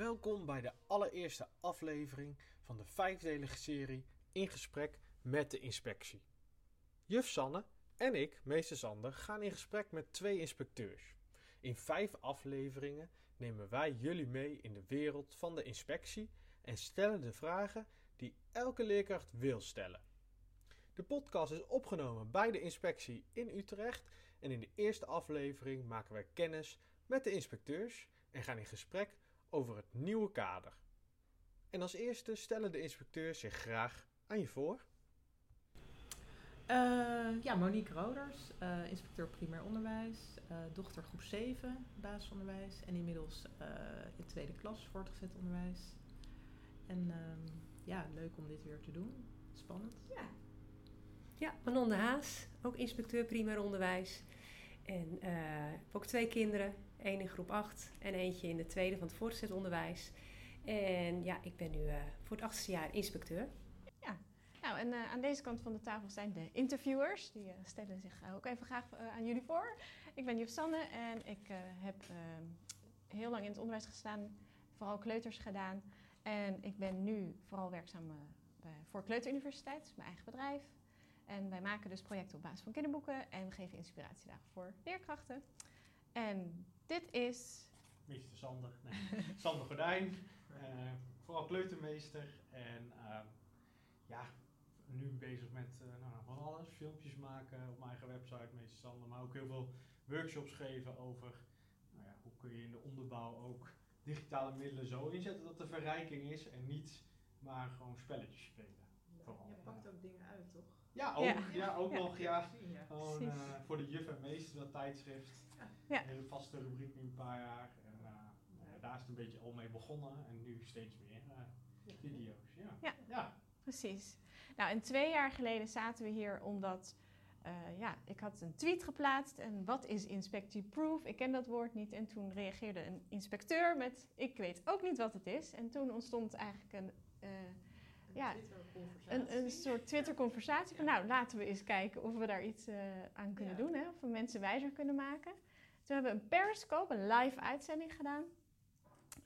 Welkom bij de allereerste aflevering van de vijfdelige serie In gesprek met de inspectie. Juf Sanne en ik, meester Sander, gaan in gesprek met twee inspecteurs. In vijf afleveringen nemen wij jullie mee in de wereld van de inspectie en stellen de vragen die elke leerkracht wil stellen. De podcast is opgenomen bij de inspectie in Utrecht en in de eerste aflevering maken wij kennis met de inspecteurs en gaan in gesprek over het nieuwe kader. En als eerste stellen de inspecteurs zich graag aan je voor. Uh, ja, Monique Roders, uh, inspecteur primair onderwijs, uh, dochter groep 7, basisonderwijs en inmiddels in tweede klas voortgezet onderwijs. En ehm, ja, leuk om dit weer te doen. Spannend. Ja, ja Manon de Haas, ook inspecteur primair onderwijs. En uh, heb ook twee kinderen, één in groep 8 en eentje in de tweede van het voortgezet onderwijs. En ja, ik ben nu uh, voor het achtste jaar inspecteur. Ja, nou en uh, aan deze kant van de tafel zijn de interviewers. Die stellen zich ook even graag aan jullie voor. Ik ben Juf Sanne en ik heb heel lang in het onderwijs gestaan, vooral kleuters gedaan. En ik ben nu vooral werkzaam bij, voor Kleuteruniversiteit, mijn eigen bedrijf. En wij maken dus projecten op basis van kinderboeken en we geven inspiratiedagen voor leerkrachten. En dit is. Meester Sander, nee, Sander Gordijn, uh, vooral kleutermeester. En uh, ja, nu bezig met uh, nou, van alles. Filmpjes maken op mijn eigen website, Meester Sander. Maar ook heel veel workshops geven over nou ja, hoe kun je in de onderbouw ook digitale middelen zo inzetten dat er verrijking is en niet maar gewoon spelletjes spelen. Ja, je pakt ook dingen uit, toch? Ja, ook, ja. ook nog, ja. Gewoon uh, voor de juf en meester, dat tijdschrift. Een hele vaste rubriek nu een paar jaar. En uh, daar is het een beetje al mee begonnen. En nu steeds meer uh, video's. Ja. Ja. ja, precies. Nou, en twee jaar geleden zaten we hier omdat... ja, ik had een tweet geplaatst en wat is inspectie proof? Ik ken dat woord niet. En toen reageerde een inspecteur met ik weet ook niet wat het is. En toen ontstond eigenlijk een ja, een, een soort Twitter-conversatie. Van nou, laten we eens kijken of we daar iets uh, aan kunnen doen. Hè? Of we mensen wijzer kunnen maken. Toen hebben we een Periscope, een live uitzending gedaan.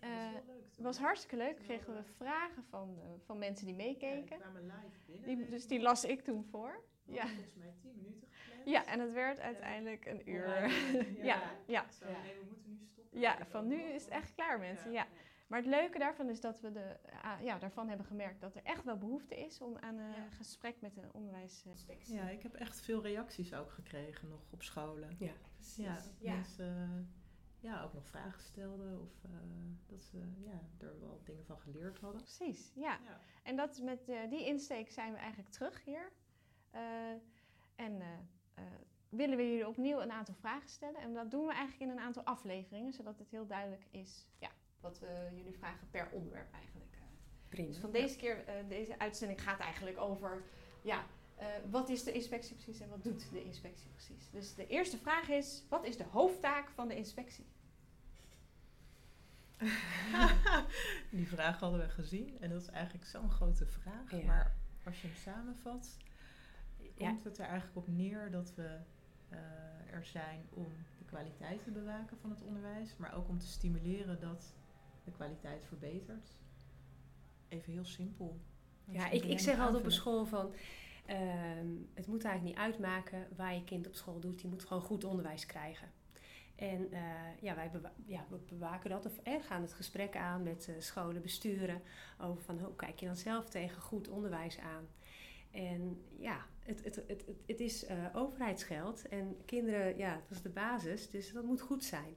Dat was, wel leuk, uh, was hartstikke leuk. Kregen we vragen van, uh, van mensen die meekeken. Ja, die kwamen live binnen. Dus die las ik toen voor. Ja. Volgens mij 10 minuten gepland. Ja, en het werd uiteindelijk een uur. Ja, ja. ja. Zo, nee, we moeten nu stoppen. Ja, van nu is het echt klaar, mensen. Ja. Maar het leuke daarvan is dat we de, ja, daarvan hebben gemerkt dat er echt wel behoefte is om aan een ja. gesprek met een onderwijsinspectie. Ja, ik heb echt veel reacties ook gekregen nog op scholen. Ja, precies. Ja, ja. mensen ja, ook nog vragen stelden of uh, dat ze ja, er wel dingen van geleerd hadden. Precies, ja. ja. En dat met uh, die insteek zijn we eigenlijk terug hier. Uh, en willen we jullie opnieuw een aantal vragen stellen. En dat doen we eigenlijk in een aantal afleveringen, zodat het heel duidelijk is ja, wat we jullie vragen per onderwerp eigenlijk. Prima. Dus van deze keer, uh, deze uitzending gaat eigenlijk over, ja, uh, wat is de inspectie precies en wat doet de inspectie precies? Dus de eerste vraag is, wat is de hoofdtaak van de inspectie? Die vraag hadden we gezien en dat is eigenlijk zo'n grote vraag. Ja. Maar als je hem samenvat, komt ja. het er eigenlijk op neer dat we uh, er zijn om de kwaliteit te bewaken van het onderwijs, maar ook om te stimuleren dat de kwaliteit verbetert. Even heel simpel. Ja, ik, ik zeg altijd op een school van... Uh, het moet eigenlijk niet uitmaken waar je kind op school doet. Die moet gewoon goed onderwijs krijgen. En uh, ja, wij bewa ja, we bewaken dat of eh, gaan het gesprek aan met uh, scholen, besturen over van hoe kijk je dan zelf tegen goed onderwijs aan. En ja, het, het, het, het, het is uh, overheidsgeld en kinderen, ja, dat is de basis, dus dat moet goed zijn.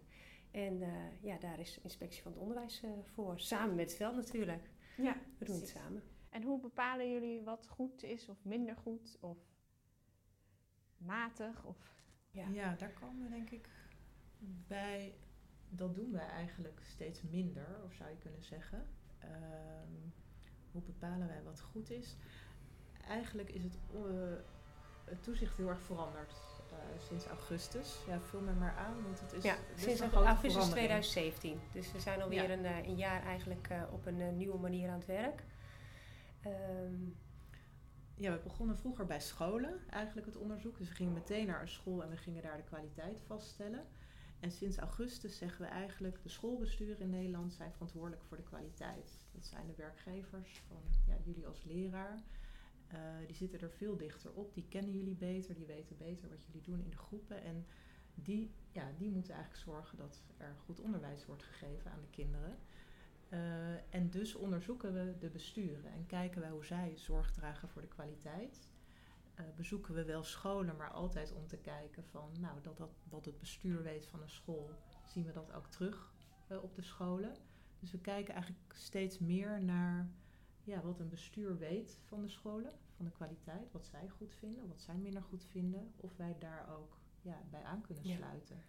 En uh, ja, daar is de inspectie van het onderwijs uh, voor. Samen met het veld natuurlijk. Ja, we doen het samen. En hoe bepalen jullie wat goed is of minder goed of matig? Of... Ja. ja, daar komen we denk ik bij. Dat doen wij eigenlijk steeds minder, of zou je kunnen zeggen. Um, hoe bepalen wij wat goed is? Eigenlijk is het, uh, het toezicht heel erg veranderd sinds augustus. Ja, vul me maar aan, want het is ja, sinds augustus 2017. Dus we zijn alweer ja. een, een, jaar eigenlijk uh, op een nieuwe manier aan het werk. Um, ja, we begonnen vroeger bij scholen eigenlijk het onderzoek. Dus we gingen meteen naar een school en we gingen daar de kwaliteit vaststellen. En sinds augustus zeggen we eigenlijk, de schoolbesturen in Nederland zijn verantwoordelijk voor de kwaliteit. Dat zijn de werkgevers van ja, jullie als leraar. Uh, die zitten er veel dichter op, die kennen jullie beter, die weten beter wat jullie doen in de groepen. En die, ja, die moeten eigenlijk zorgen dat er goed onderwijs wordt gegeven aan de kinderen. Uh, en dus onderzoeken we de besturen en kijken wij hoe zij zorg dragen voor de kwaliteit. Uh, bezoeken we wel scholen, maar altijd om te kijken van, nou, dat, dat wat het bestuur weet van een school, zien we dat ook terug op de scholen. Dus we kijken eigenlijk steeds meer naar ja, wat een bestuur weet van de scholen, van de kwaliteit, wat zij goed vinden, wat zij minder goed vinden, of wij daar ook ja, bij aan kunnen sluiten.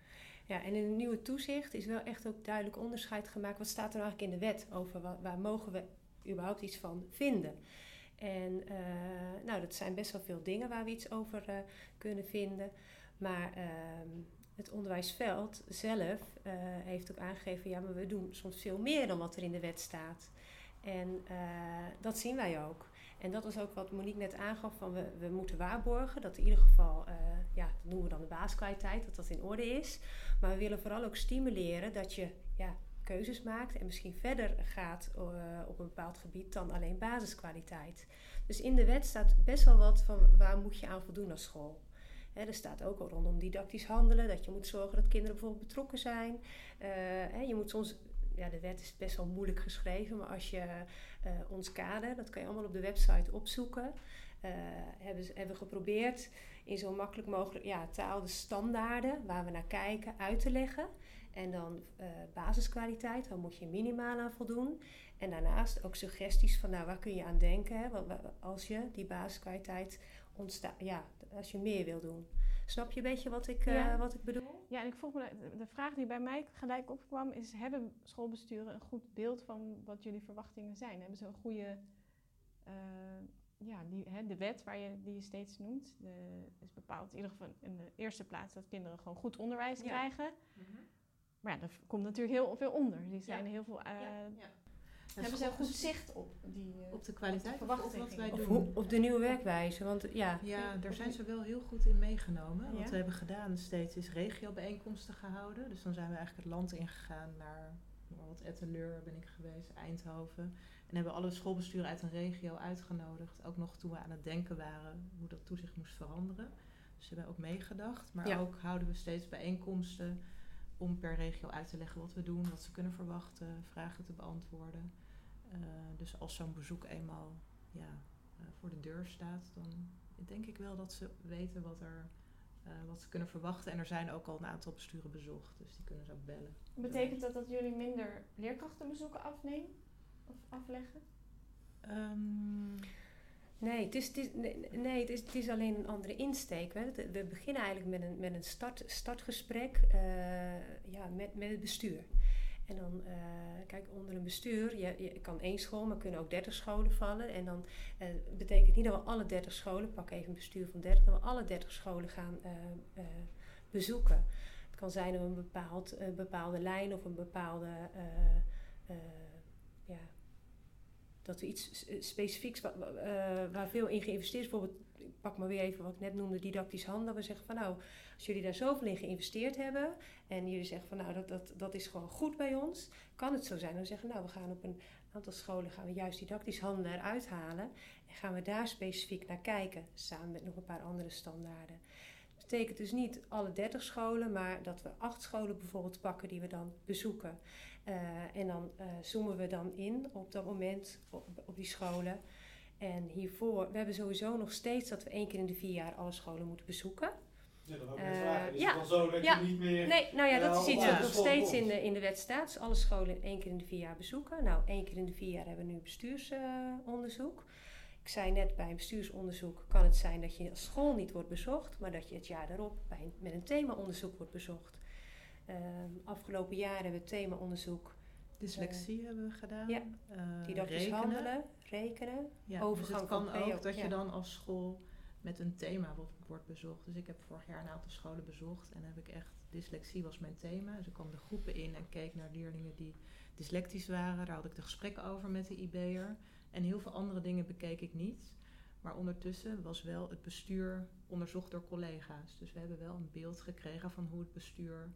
Ja. en in het nieuwe toezicht is wel echt ook duidelijk onderscheid gemaakt. Wat staat er eigenlijk in de wet over waar, waar mogen we überhaupt iets van vinden? En uh, nou, dat zijn best wel veel dingen waar we iets over uh, kunnen vinden. Maar uh, het onderwijsveld zelf eh, heeft ook aangegeven, ja, maar we doen soms veel meer dan wat er in de wet staat. En dat zien wij ook. En dat was ook wat Monique net aangaf, van we, we moeten waarborgen dat in ieder geval, ja, dat noemen we dan de basiskwaliteit, dat dat in orde is. Maar we willen vooral ook stimuleren dat je ja, keuzes maakt en misschien verder gaat uh, op een bepaald gebied dan alleen basiskwaliteit. Dus in de wet staat best wel wat van waar moet je aan voldoen als school. Er staat ook al rondom didactisch handelen, dat je moet zorgen dat kinderen bijvoorbeeld betrokken zijn. Je moet soms, ja, de wet is best wel moeilijk geschreven, maar als je uh, ons kader, dat kan je allemaal op de website opzoeken. hebben, hebben we geprobeerd in zo makkelijk mogelijk ja, taal de standaarden waar we naar kijken uit te leggen. En dan uh, basiskwaliteit, waar moet je minimaal aan voldoen. En daarnaast ook suggesties van nou, waar kun je aan denken hè, als je die basiskwaliteit ontstaat, ja, als je meer wil doen. Snap je een beetje wat ik, uh, ja. wat ik bedoel? Ja, en ik vroeg me, de vraag die bij mij gelijk opkwam is, hebben schoolbesturen een goed beeld van wat jullie verwachtingen zijn? Hebben ze een goede, uh, ja, die, hè, de wet waar je, die je steeds noemt, de, is bepaald in ieder geval in de eerste plaats dat kinderen gewoon goed onderwijs ja. krijgen. Mm -hmm. Maar ja, er komt natuurlijk heel veel onder. Die zijn ja. heel veel. Uh, ja. Hebben ze een goed zicht op die uh, op de kwaliteit op, of wat wij of doen? Op de nieuwe werkwijze. Want ja, ja daar zijn ze wel heel goed in meegenomen. Wat we hebben gedaan steeds is regiobijeenkomsten gehouden. Dus dan zijn we eigenlijk het land ingegaan naar wat Etteleur ben ik geweest, Eindhoven. En hebben alle schoolbesturen uit een regio uitgenodigd. Ook nog toen we aan het denken waren hoe dat toezicht moest veranderen. Dus hebben we ook meegedacht. Maar ook houden we steeds bijeenkomsten om per regio uit te leggen wat we doen, wat ze kunnen verwachten, vragen te beantwoorden. Uh, dus als zo'n bezoek eenmaal ja, uh, voor de deur staat, dan denk ik wel dat ze weten wat, er, uh, wat ze kunnen verwachten. En er zijn ook al een aantal besturen bezocht, dus die kunnen ze ook bellen. Betekent dat dat jullie minder leerkrachtenbezoeken afnemen of afleggen? Um, Nee, het is, het is, nee, het is, het is alleen een andere insteek. Hè. We beginnen eigenlijk met een, met een start, startgesprek uh, ja, met, met het bestuur. En dan, uh, kijk, onder een bestuur, je, je kan één school, maar kunnen ook dertig scholen vallen. En dan uh, betekent niet dat we alle dertig scholen, pak even een bestuur van dertig, dat we alle dertig scholen gaan bezoeken. Het kan zijn op een bepaald, bepaalde lijn of een bepaalde ja, dat we iets specifieks waar, waar veel in geïnvesteerd is, bijvoorbeeld, ik pak maar weer even wat ik net noemde, didactisch handelen. We zeggen van nou, als jullie daar zoveel in geïnvesteerd hebben en jullie zeggen van nou, dat, dat, dat is gewoon goed bij ons, kan het zo zijn. Dan zeggen nou, we gaan op een aantal scholen gaan we juist didactisch handelen eruit halen en gaan we daar specifiek naar kijken, samen met nog een paar andere standaarden. Dat betekent dus niet alle 30 scholen, maar dat we acht scholen bijvoorbeeld pakken die we dan bezoeken. Uh, en dan uh, zoomen we dan in op dat moment op, die scholen. En hiervoor, we hebben sowieso nog steeds dat we één keer in de vier jaar alle scholen moeten bezoeken. Ja, dat ook uh, vragen. Is ja. het dan zo dat ja. je niet meer... Nee, nou ja, dat is iets wat nog steeds in de, in de wet staat. Dus alle scholen één keer in de vier jaar bezoeken. Nou, één keer in de vier jaar hebben we nu bestuursonderzoek. ik zei net, bij een bestuursonderzoek kan het zijn dat je als school niet wordt bezocht, maar dat je het jaar daarop bij een, met een themaonderzoek wordt bezocht. Um, afgelopen jaar hebben we themaonderzoek. Dyslexie uh, hebben we gedaan. Ja, didactisch rekenen. handelen, rekenen, ja, overgang dus het kan ook dat ja. je dan als school met een thema wordt, wordt bezocht. Dus ik heb vorig jaar een aantal scholen bezocht en heb ik echt, dyslexie was mijn thema. Dus ik kwam de groepen in en keek naar leerlingen die dyslectisch waren. Daar had ik de gesprekken over met de IB'er. En heel veel andere dingen bekeek ik niet. Maar ondertussen was wel het bestuur onderzocht door collega's. Dus we hebben wel een beeld gekregen van hoe het bestuur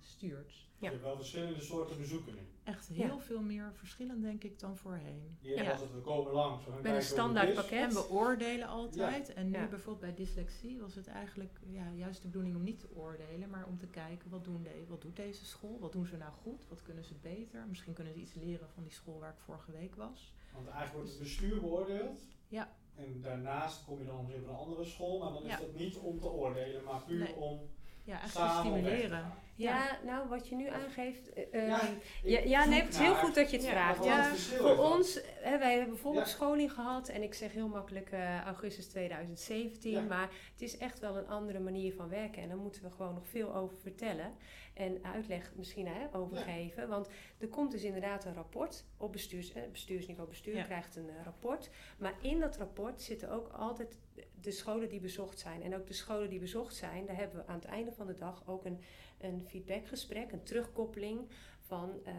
stuurt. Je hebt wel verschillende soorten bezoeken nu. Echt heel veel meer verschillend denk ik dan voorheen. Was het, we komen langs. We Met een standaard pakket. En we oordelen altijd. En nu bijvoorbeeld bij dyslexie was het eigenlijk ja, juist de bedoeling om niet te oordelen, maar om te kijken wat, doen de, wat doet deze school? Wat doen ze nou goed? Wat kunnen ze beter? Misschien kunnen ze iets leren van die school waar ik vorige week was. Want eigenlijk wordt het bestuur beoordeeld. Ja. En daarnaast kom je dan weer op een andere school, maar dan is dat niet om te oordelen, maar puur om ja, echt te stimuleren. Ja, nou wat je nu aangeeft. Uh, ja, ja, ja, nee, het is heel goed dat je het vraagt. Ja, voor ons, hè, wij hebben bijvoorbeeld scholing gehad en ik zeg heel makkelijk uh, augustus 2017, maar het is echt wel een andere manier van werken en daar moeten we gewoon nog veel over vertellen en uitleg misschien hè, over geven. Want er komt dus inderdaad een rapport op bestuurs, eh, bestuursniveau. Bestuur krijgt een rapport, maar in dat rapport zitten ook altijd de scholen die bezocht zijn. En ook de scholen die bezocht zijn, daar hebben we aan het einde van de dag ook een, een feedbackgesprek, een terugkoppeling van uh,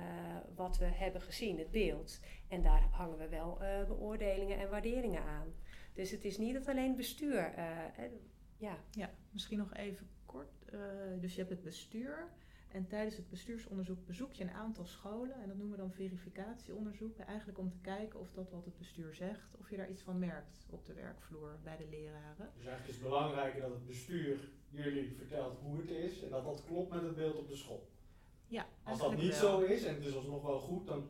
wat we hebben gezien, het beeld. En daar hangen we wel uh, beoordelingen en waarderingen aan. Dus het is niet dat alleen bestuur. Uh, ja. ja, misschien nog even kort. dus je hebt het bestuur. En tijdens het bestuursonderzoek bezoek je een aantal scholen. En dat noemen we dan verificatieonderzoeken. Eigenlijk om te kijken of dat wat het bestuur zegt, of je daar iets van merkt op de werkvloer bij de leraren. Dus eigenlijk is het belangrijker dat het bestuur jullie vertelt hoe het is en dat dat klopt met het beeld op de school. Ja, Als dat niet zo is en het is alsnog wel goed, dan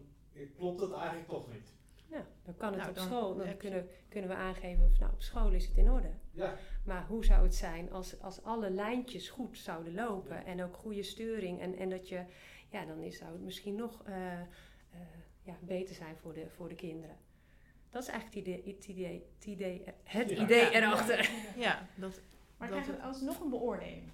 klopt het eigenlijk toch niet. Ja, dan kan het nou, op school. Dan kunnen, kunnen we aangeven of nou op school is het in orde. Ja. Maar hoe zou het zijn als, als alle lijntjes goed zouden lopen en ook goede sturing en, en dat je, ja, dan is, zou het misschien nog uh, uh, ja, beter zijn voor de, voor de kinderen. Dat is eigenlijk het idee, het idee, het idee, het idee erachter. Ja, dat, maar dat krijg je alsnog een beoordeling?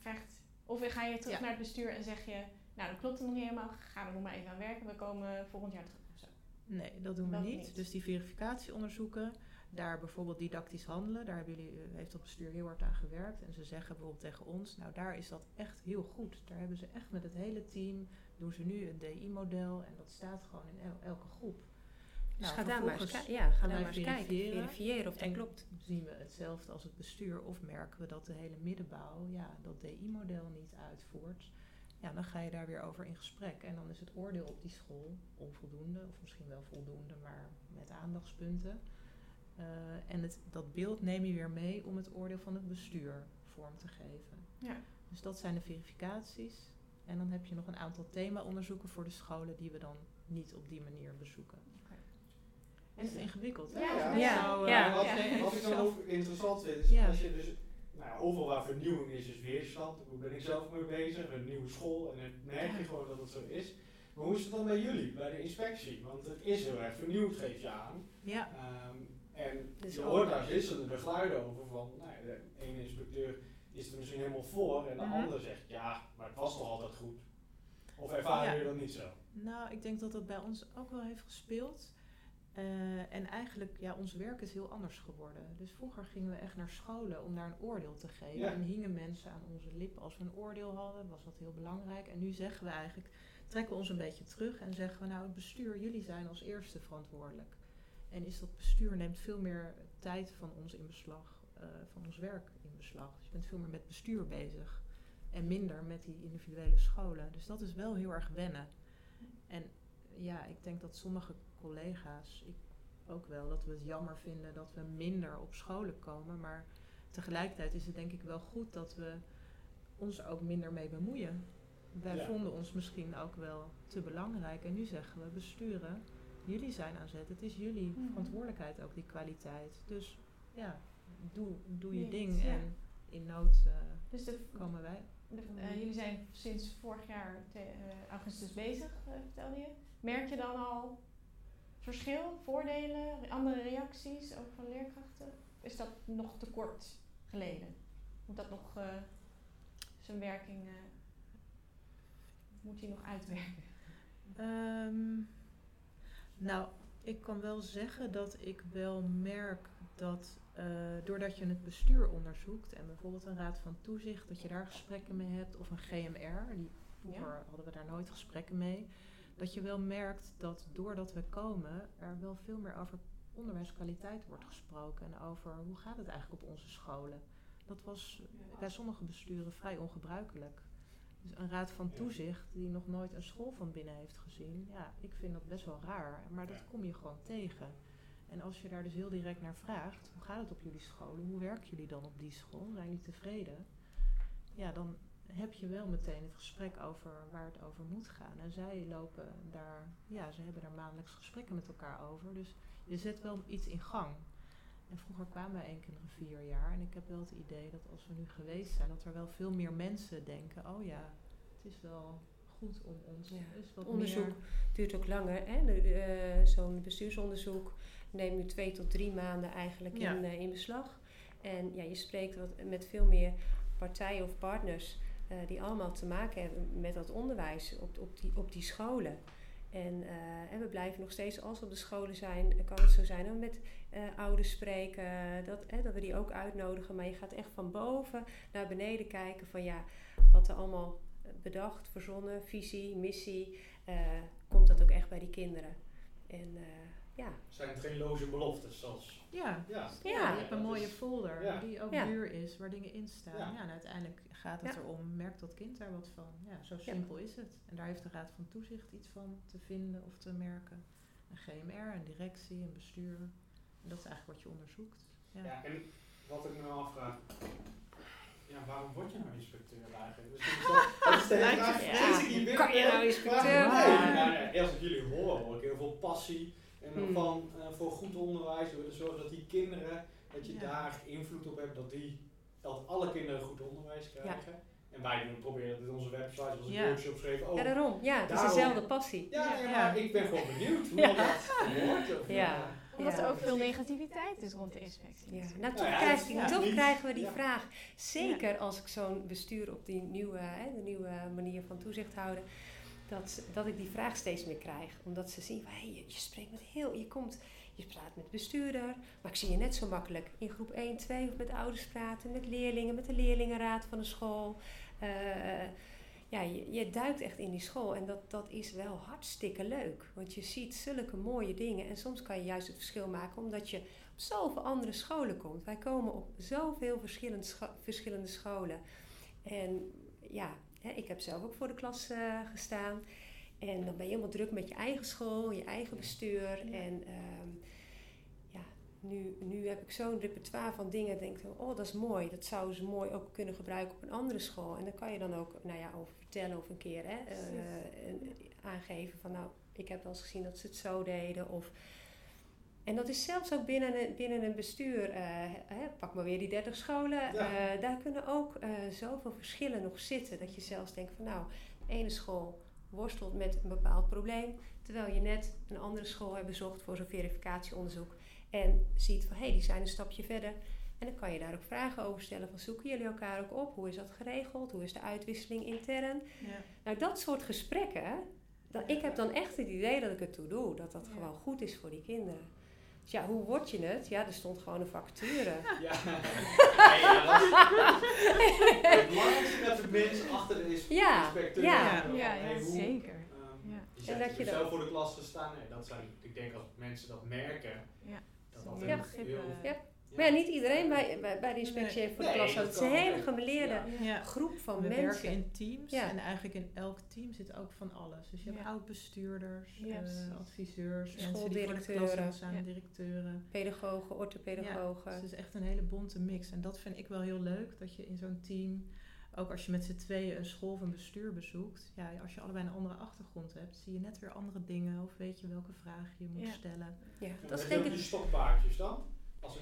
Krijgt, of ga je terug naar het bestuur en zeg je, nou dat klopt het nog niet helemaal, ga er nog maar even aan werken, we komen volgend jaar terug. Nee, dat doen we niet. Dus die verificatieonderzoeken, daar bijvoorbeeld didactisch handelen, daar hebben jullie, eh, heeft het bestuur heel hard aan gewerkt. En ze zeggen bijvoorbeeld tegen ons, nou daar is dat echt heel goed. Daar hebben ze echt met het hele team, doen ze nu een DI-model en dat staat gewoon in elke groep. Dus nou, ga daar maar eens, ja, ga daar maar eens kijken, verifiëren of dat klopt. zien we hetzelfde als het bestuur of merken we dat de hele middenbouw ja, dat DI-model niet uitvoert ja, dan ga je daar weer over in gesprek. En dan is het oordeel op die school onvoldoende, of misschien wel voldoende, maar met aandachtspunten. Uh, en het, dat beeld neem je weer mee om het oordeel van het bestuur vorm te geven. Ja. Dus dat zijn de verificaties. En dan heb je nog een aantal thema-onderzoeken voor de scholen die we dan niet op die manier bezoeken. Okay. En het is ingewikkeld, hè? Ja, ja. ja. Wat, wat, ik dan ook interessant vind, is als je dus nou, overal waar vernieuwing is, is weerstand. Daar ben ik zelf mee bezig, een nieuwe school. En dan merk je gewoon dat het zo is. Maar hoe is het dan bij jullie, bij de inspectie? Want het is heel erg vernieuwd, geef je aan. Ja. Um, en je hoort daar wisselende geluiden over van, nou, de ene inspecteur is er misschien helemaal voor en de mm andere zegt, ja, maar het was toch altijd goed. Of ervaren jullie dat niet zo? Nou, ik denk dat dat bij ons ook wel heeft gespeeld. Uh, en eigenlijk, ja, ons werk is heel anders geworden. Dus vroeger gingen we echt naar scholen om daar een oordeel te geven. En hingen mensen aan onze lippen. Als we een oordeel hadden, was dat heel belangrijk. En nu zeggen we eigenlijk, trekken we ons een beetje terug en zeggen we, nou, het bestuur, jullie zijn als eerste verantwoordelijk. En is dat bestuur neemt veel meer tijd van ons in beslag, uh, van ons werk in beslag. Dus je bent veel meer met bestuur bezig. En minder met die individuele scholen. Dus dat is wel heel erg wennen. En ja, ik denk dat sommige collega's, ik ook wel, dat we het jammer vinden dat we minder op scholen komen. Maar tegelijkertijd is het denk ik wel goed dat we ons ook minder mee bemoeien. Wij vonden ons misschien ook wel te belangrijk. En nu zeggen we, besturen, jullie zijn aan zet. Het is jullie mhm. verantwoordelijkheid ook, die kwaliteit. Dus ja, doe, doe je ding en in nood uh, dus de, komen wij. uh, jullie zijn sinds vorig jaar te, uh, augustus bezig, vertelde je. Merk je dan al verschil, voordelen, andere reacties, ook van leerkrachten? Is dat nog te kort geleden? Moet dat nog uh, zijn werking, uh, moet hij nog uitwerken? Um, nou, ik kan wel zeggen dat ik wel merk dat uh, doordat je het bestuur onderzoekt en bijvoorbeeld een raad van toezicht, dat je daar gesprekken mee hebt of een GMR, die, vroeger hadden we daar nooit gesprekken mee dat je wel merkt dat doordat we komen, er wel veel meer over onderwijskwaliteit wordt gesproken en over hoe gaat het eigenlijk op onze scholen. Dat was bij sommige besturen vrij ongebruikelijk. Dus een raad van toezicht die nog nooit een school van binnen heeft gezien, ja, ik vind dat best wel raar. Maar dat kom je gewoon tegen. En als je daar dus heel direct naar vraagt, hoe gaat het op jullie scholen? Hoe werken jullie dan op die school? Zijn jullie tevreden? Ja, dan heb je wel meteen het gesprek over waar het over moet gaan. En zij lopen daar, ja, ze hebben daar maandelijks gesprekken met elkaar over. Dus je zet wel iets in gang. En vroeger kwamen wij één keer in vier jaar. En ik heb wel het idee dat als we nu geweest zijn, dat er wel veel meer mensen denken: oh ja, het is wel goed om ons. Ja. wat onderzoek duurt ook langer. Uh, Zo'n bestuursonderzoek neemt nu twee tot drie maanden eigenlijk in, uh, in beslag. En ja, je spreekt wat, met veel meer partijen of partners uh, die allemaal te maken hebben met dat onderwijs op, op, die, op die scholen. En, uh, en, we blijven nog steeds, als we op de scholen zijn, kan het zo zijn dat we met uh, ouders spreken, dat, dat we die ook uitnodigen. Maar je gaat echt van boven naar beneden kijken van ja, wat er allemaal bedacht, verzonnen, visie, missie, komt dat ook echt bij die kinderen. En ja. Zijn het geen loze beloftes zoals... Ja, ja. ja. je hebt een mooie folder die ook duur is, waar dingen in staan. Ja. en uiteindelijk gaat het erom, merkt dat kind daar wat van? Ja, zo simpel is het. En daar heeft de Raad van Toezicht iets van te vinden of te merken. Een GMR, een directie, een bestuur. En dat is eigenlijk wat je onderzoekt. Ja, en wat ik me afvraag, ja, waarom word je nou inspecteur eigenlijk? Dus dat, is de vraag. Kan je nou inspecteur als ik jullie hoor, hoor ik heel veel passie en hmm. van, uh, voor goed onderwijs, we willen zorgen dat die kinderen, dat je daar invloed op hebt, dat, die, dat alle kinderen goed onderwijs krijgen. En wij proberen het in onze website, onze ja. workshop schrijven. Oh, ja, daarom. Ja, het is dezelfde passie. Ja, ja, ik ben gewoon benieuwd hoe dat wordt. Ja. Omdat er ook veel negativiteit is rond de inspectie. Ja. Nou, toch, krijg, toch krijgen we die vraag. Zeker als ik zo'n bestuur op die nieuwe, hè, de nieuwe manier van toezicht houden dat, dat ik die vraag steeds meer krijg. Omdat ze zien, hey, je, je, spreekt met heel, je komt, je praat met de bestuurder, maar ik zie je net zo makkelijk in groep 1, 2 of met ouders praten, met leerlingen, met de leerlingenraad van de school. Uh, ja, je, je, duikt echt in die school en dat, dat is wel hartstikke leuk. Want je ziet zulke mooie dingen en soms kan je juist het verschil maken omdat je op zoveel andere scholen komt. Wij komen op zoveel verschillende, verschillende scholen. En ja, ik heb zelf ook voor de klas uh, gestaan. En dan ben je helemaal druk met je eigen school, je eigen bestuur. En ehm, ja, nu, nu heb ik zo'n repertoire van dingen. Denk ik, oh, dat is mooi. Dat zouden ze mooi ook kunnen gebruiken op een andere school. En daar kan je dan ook nou ja, over vertellen of een keer hè, uh, aangeven van nou, ik heb wel eens gezien dat ze het zo deden. Of en dat is zelfs ook binnen een, binnen een bestuur. Uh, hè, pak maar weer die 30 scholen. Uh, daar kunnen ook uh, zoveel verschillen nog zitten. Dat je zelfs denkt van nou, de ene school worstelt met een bepaald probleem. Terwijl je net een andere school hebt bezocht voor zo'n verificatieonderzoek. En ziet van hé, hey, die zijn een stapje verder. En dan kan je daar ook vragen over stellen. Van zoeken jullie elkaar ook op? Hoe is dat geregeld? Hoe is de uitwisseling intern? Ja. Nou, dat soort gesprekken. Dan, ik heb dan echt het idee dat ik het toe doe. Dat dat gewoon goed is voor die kinderen. Dus ja, hoe word je het? Ja, er stond gewoon een vacature. Ja, ja, dat is, het belangrijkste dat de mensen achter de inspecteur ja, ja, ja, zeker. Um, ja. En dat je zelf voor de klas gestaan. Nee, dat zijn, ik denk als mensen dat merken, ja. dat dat ja. heel, ja. Maar ja, niet iedereen bij, bij, bij de inspectie heeft voor de klas. Het is een hele gemeleerde groep van We mensen. We werken in teams en eigenlijk in elk team zit ook van alles. Dus je hebt oud-bestuurders, uh, adviseurs, schooldirecteuren, zijn, directeuren. Pedagogen, orthopedagogen. dus het is echt een hele bonte mix. En dat vind ik wel heel leuk, dat je in zo'n team ook als je met z'n tweeën een school of een bestuur bezoekt, ja, als je allebei een andere achtergrond hebt, zie je net weer andere dingen of weet je welke vragen je moet stellen. Ja, dat is denk ik. stokpaardjes dan? Als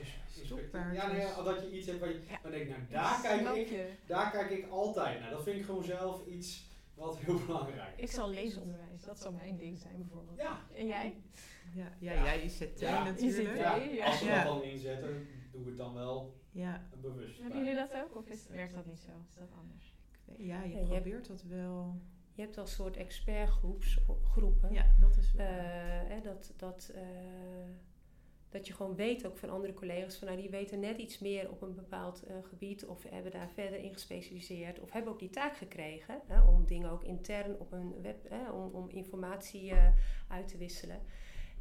Ja, nee, dat je iets hebt waar je dan denk nou daar kijk, ik, daar kijk ik altijd naar. Dat vind ik gewoon zelf iets wat heel belangrijk is. Ik zal leesonderwijs, dat zou mijn ding zijn bijvoorbeeld. Ja. En jij? Ja, ja, jij ICT ja. natuurlijk. Ja, als we dat dan inzetten, doe ik het dan wel ja. bewust. Hebben jullie dat ook of is, werkt dat niet zo? Is dat anders? Ja, je probeert dat wel. Je hebt al een soort expertgroepen. Ja, dat is wel. Uh, dat, dat uh, dat je gewoon weet ook van andere collega's van nou die weten net iets meer op een bepaald uh, gebied of hebben daar verder in gespecialiseerd of hebben ook die taak gekregen hè, om dingen ook intern op een web, hè, om, om informatie uh, uit te wisselen.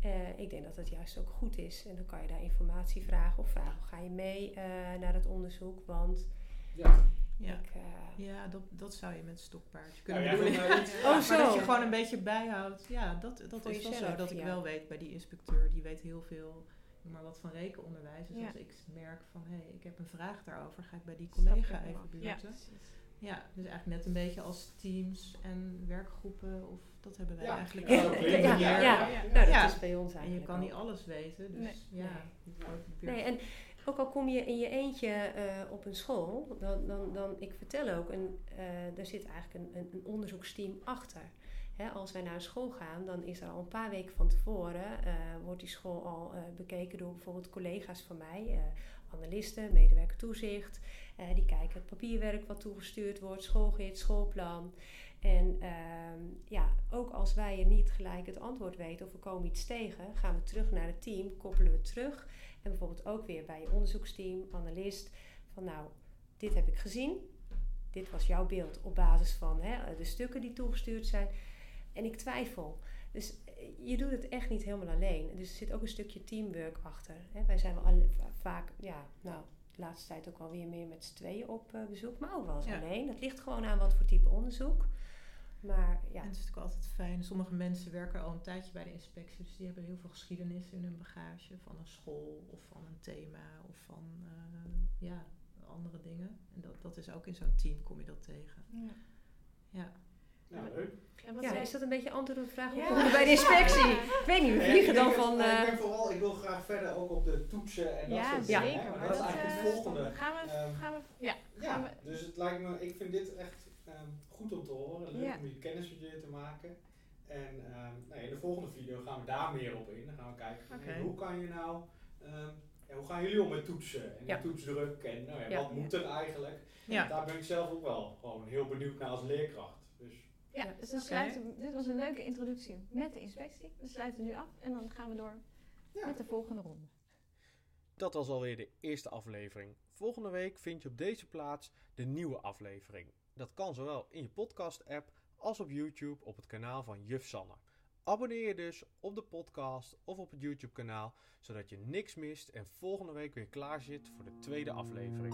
Uh, ik denk dat dat juist ook goed is en dan kan je daar informatie vragen of vragen ga je mee naar het onderzoek, want ja. Ja, Ik, eh, ja dat, dat zou je met stokpaardje Nou, kunnen mij iets- Oh, maar zo. dat je gewoon een beetje bijhoudt. Ja, dat, dat Voor is wel zo. Dat ik ja. wel weet bij die inspecteur, die weet heel veel, maar wat van rekenonderwijs. Dus Ja. als ik merk van, hé, ik heb een vraag daarover, ga ik bij die collega even Ja, buurten. Ja, dus eigenlijk net een beetje als teams en werkgroepen, of dat hebben wij Ja, eigenlijk ja, ook. Ja, ja, ja, ja. ja. Nou, dat Ja. is bij ons En eigenlijk je kan ook. niet alles weten, dus Nee. ja. Nee. en ook al kom je in je eentje eh, op een school, dan, dan, dan ik vertel ook, een, eh er zit eigenlijk een, een, een onderzoeksteam achter. Als wij naar school gaan, dan is er al een paar weken van tevoren, eh, wordt die school al eh, bekeken door bijvoorbeeld collega's van mij, eh, analisten, medewerker toezicht. Die kijken het papierwerk wat toegestuurd wordt, schoolgids, schoolplan. En ehm, ja, ook als wij er niet gelijk het antwoord weten of we komen iets tegen, gaan we terug naar het team, koppelen we terug. En bijvoorbeeld ook weer bij je onderzoeksteam, analist, van nou, dit heb ik gezien. Dit was jouw beeld op basis van hè, de stukken die toegestuurd zijn. En ik twijfel. Dus eh, je doet het echt niet helemaal alleen. Dus er zit ook een stukje teamwork achter. Hè. Wij zijn wel alle- vaak, ja, nou, de laatste tijd ook alweer meer met z'n tweeën op eh, bezoek. Maar ook wel eens Ja. alleen. Dat ligt gewoon aan wat voor type onderzoek. Maar ja, En het is natuurlijk altijd fijn. Sommige mensen werken al een tijdje bij de inspectie, dus die hebben heel veel geschiedenis in hun bagage van een school of van een thema of van eh, ja, andere dingen. En dat, dat is ook in zo'n team kom je dat tegen. Ja. Ja. Nou, leuk. En wat ja, zei- is dat een beetje antwoord op de vraag? Ja. Hoe kom je bij de inspectie? Ik weet niet, we vliegen dan van... ik eh, denk vooral, ik wil graag verder ook op de toetsen en dat ja, soort zeker. maar Maar dat is eigenlijk eh, het volgende. Gaan we, Ehm, gaan we, ja, Ja, gaan we- dus het lijkt me, ik vind dit echt ehm, goed om te horen. Leuk Ja. om je kennis met je te maken. En ehm, nou, in de volgende video gaan we daar meer op in. Dan gaan we kijken hoe kan je nou, ehm, ja, hoe gaan jullie om met toetsen en Ja. met toetsdruk en nou ja, Ja. wat moet er eigenlijk? Ja. Daar ben ik zelf ook wel gewoon heel benieuwd naar als leerkracht. Dus ja, dus dan sluiten, dit was een leuke introductie met de inspectie. We sluiten nu af en dan gaan we door Ja. met de volgende ronde. Dat was alweer de eerste aflevering. Volgende week vind je op deze plaats de nieuwe aflevering. Dat kan zowel in je podcast-app als op YouTube op het kanaal van Juf Sanne. Abonneer je dus op de podcast of op het YouTube-kanaal, zodat je niks mist en volgende week weer klaar zit voor de tweede aflevering.